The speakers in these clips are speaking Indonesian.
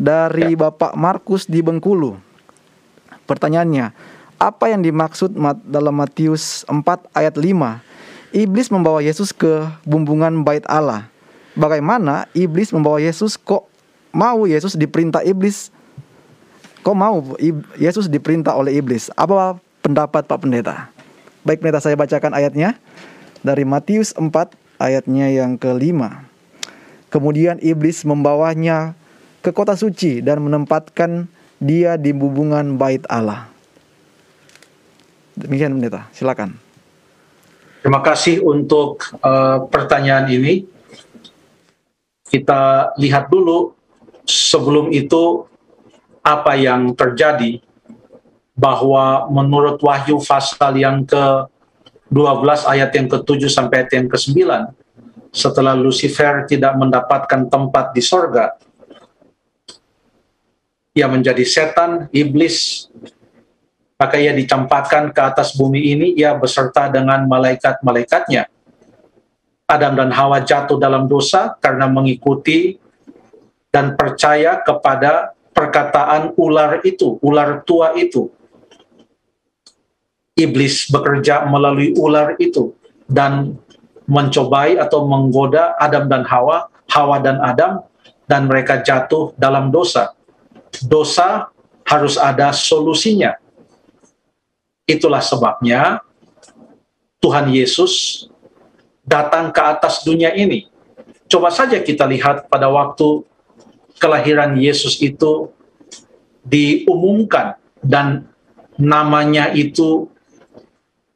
dari Bapak Markus di Bengkulu. Pertanyaannya, apa yang dimaksud dalam Matius 4 ayat 5? Iblis membawa Yesus ke bumbungan bait Allah. Bagaimana iblis membawa Yesus kok mau Yesus diperintah iblis? Kok mau Yesus diperintah oleh iblis? Apa pendapat Pak Pendeta? Baik pendeta saya bacakan ayatnya dari Matius 4 ayatnya yang kelima. Kemudian iblis membawanya ke kota suci dan menempatkan dia di bumbungan bait Allah. Demikian pendeta, silakan. Terima kasih untuk uh, pertanyaan ini. Kita lihat dulu sebelum itu apa yang terjadi bahwa menurut Wahyu pasal yang ke-12 ayat yang ke-7 sampai ayat yang ke-9 setelah Lucifer tidak mendapatkan tempat di sorga ia menjadi setan, iblis maka ia dicampakkan ke atas bumi ini, ia beserta dengan malaikat-malaikatnya. Adam dan Hawa jatuh dalam dosa karena mengikuti dan percaya kepada perkataan ular itu, ular tua itu. Iblis bekerja melalui ular itu dan mencobai atau menggoda Adam dan Hawa, Hawa dan Adam, dan mereka jatuh dalam dosa. Dosa harus ada solusinya Itulah sebabnya Tuhan Yesus datang ke atas dunia ini. Coba saja kita lihat pada waktu kelahiran Yesus itu diumumkan dan namanya itu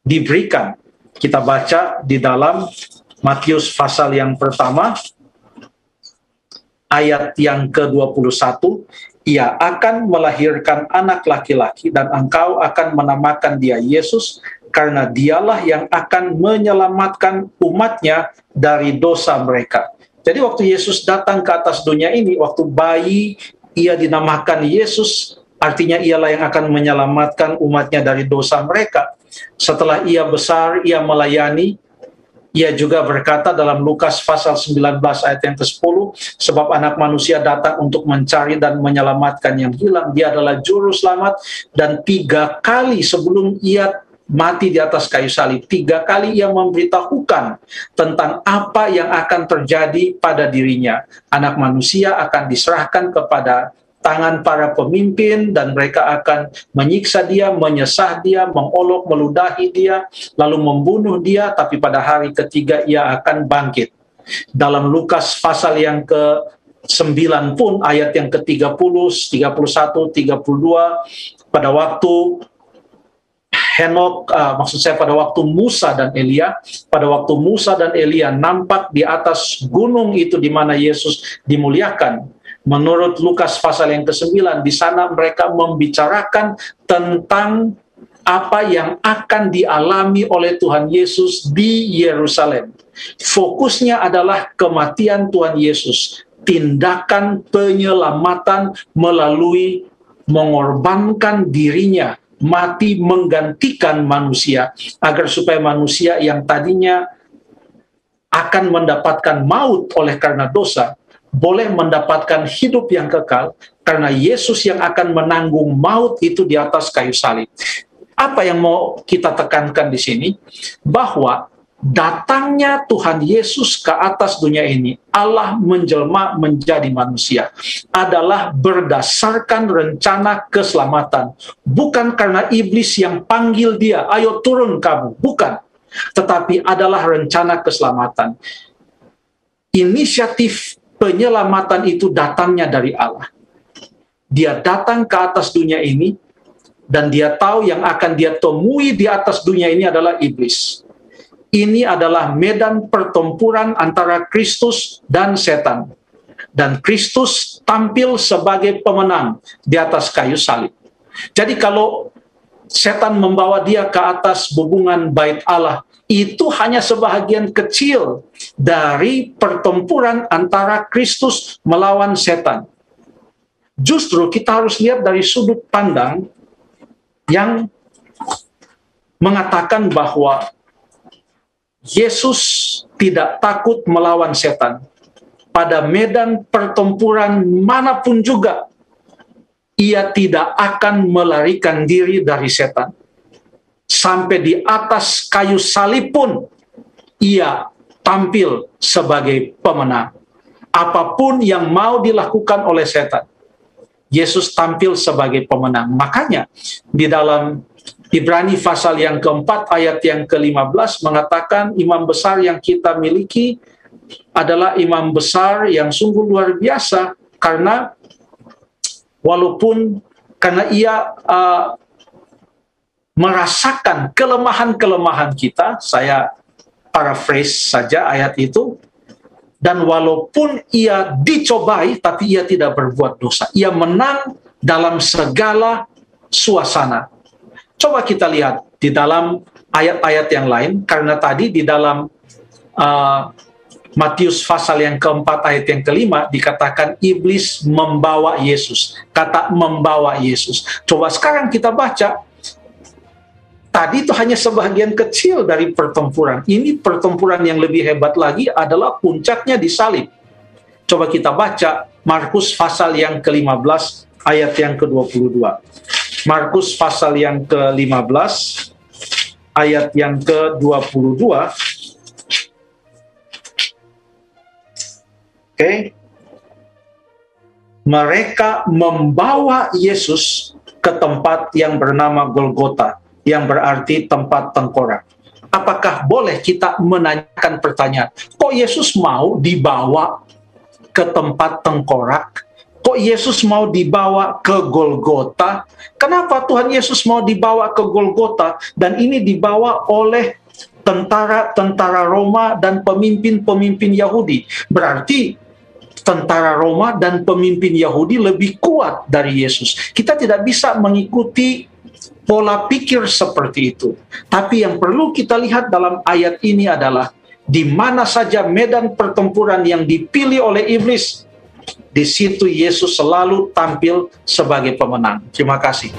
diberikan. Kita baca di dalam Matius pasal yang pertama ayat yang ke-21 ia akan melahirkan anak laki-laki dan engkau akan menamakan dia Yesus karena dialah yang akan menyelamatkan umatnya dari dosa mereka. Jadi waktu Yesus datang ke atas dunia ini, waktu bayi ia dinamakan Yesus, artinya ialah yang akan menyelamatkan umatnya dari dosa mereka. Setelah ia besar, ia melayani, ia juga berkata dalam Lukas pasal 19 ayat yang ke-10, sebab anak manusia datang untuk mencari dan menyelamatkan yang hilang. Dia adalah juru selamat dan tiga kali sebelum ia mati di atas kayu salib. Tiga kali ia memberitahukan tentang apa yang akan terjadi pada dirinya. Anak manusia akan diserahkan kepada tangan para pemimpin dan mereka akan menyiksa dia, menyesah dia, mengolok, meludahi dia, lalu membunuh dia, tapi pada hari ketiga ia akan bangkit. Dalam Lukas pasal yang ke 9 pun ayat yang ke-30, 31, 32 pada waktu Henok, uh, maksud saya pada waktu Musa dan Elia, pada waktu Musa dan Elia nampak di atas gunung itu di mana Yesus dimuliakan, Menurut Lukas pasal yang ke-9, di sana mereka membicarakan tentang apa yang akan dialami oleh Tuhan Yesus di Yerusalem. Fokusnya adalah kematian Tuhan Yesus, tindakan penyelamatan melalui mengorbankan dirinya, mati menggantikan manusia, agar supaya manusia yang tadinya akan mendapatkan maut oleh karena dosa, boleh mendapatkan hidup yang kekal karena Yesus yang akan menanggung maut itu di atas kayu salib. Apa yang mau kita tekankan di sini? Bahwa datangnya Tuhan Yesus ke atas dunia ini, Allah menjelma menjadi manusia, adalah berdasarkan rencana keselamatan. Bukan karena iblis yang panggil dia, ayo turun kamu. Bukan. Tetapi adalah rencana keselamatan. Inisiatif penyelamatan itu datangnya dari Allah. Dia datang ke atas dunia ini dan dia tahu yang akan dia temui di atas dunia ini adalah iblis. Ini adalah medan pertempuran antara Kristus dan setan. Dan Kristus tampil sebagai pemenang di atas kayu salib. Jadi kalau setan membawa dia ke atas hubungan bait Allah, itu hanya sebahagian kecil dari pertempuran antara Kristus melawan setan. Justru kita harus lihat dari sudut pandang yang mengatakan bahwa Yesus tidak takut melawan setan. Pada medan pertempuran mana pun juga ia tidak akan melarikan diri dari setan. Sampai di atas kayu salib pun ia tampil sebagai pemenang. Apa pun yang mau dilakukan oleh setan, Yesus tampil sebagai pemenang. Makanya di dalam Ibrani pasal yang keempat ayat yang ke-15 mengatakan imam besar yang kita miliki adalah imam besar yang sungguh luar biasa karena walaupun karena ia uh, merasakan kelemahan-kelemahan kita, saya paraphrase saja ayat itu, dan walaupun ia dicobai, tapi ia tidak berbuat dosa. Ia menang dalam segala suasana. Coba kita lihat di dalam ayat-ayat yang lain, karena tadi di dalam uh, Matius pasal yang keempat ayat yang kelima dikatakan iblis membawa Yesus. Kata membawa Yesus. Coba sekarang kita baca. Tadi itu hanya sebagian kecil dari pertempuran. Ini pertempuran yang lebih hebat lagi adalah puncaknya di salib. Coba kita baca Markus pasal yang ke-15 ayat yang ke-22. Markus pasal yang ke-15 ayat yang ke-22 okay? mereka membawa Yesus ke tempat yang bernama Golgota, yang berarti tempat tengkorak. Apakah boleh kita menanyakan pertanyaan, kok Yesus mau dibawa ke tempat tengkorak? Kok Yesus mau dibawa ke Golgota? Kenapa Tuhan Yesus mau dibawa ke Golgota? Dan ini dibawa oleh tentara-tentara Roma dan pemimpin-pemimpin Yahudi. Berarti tentara Roma dan pemimpin Yahudi lebih kuat dari Yesus. Kita tidak bisa mengikuti pola pikir seperti itu. Tapi yang perlu kita lihat dalam ayat ini adalah di mana saja medan pertempuran yang dipilih oleh iblis, di situ Yesus selalu tampil sebagai pemenang. Terima kasih.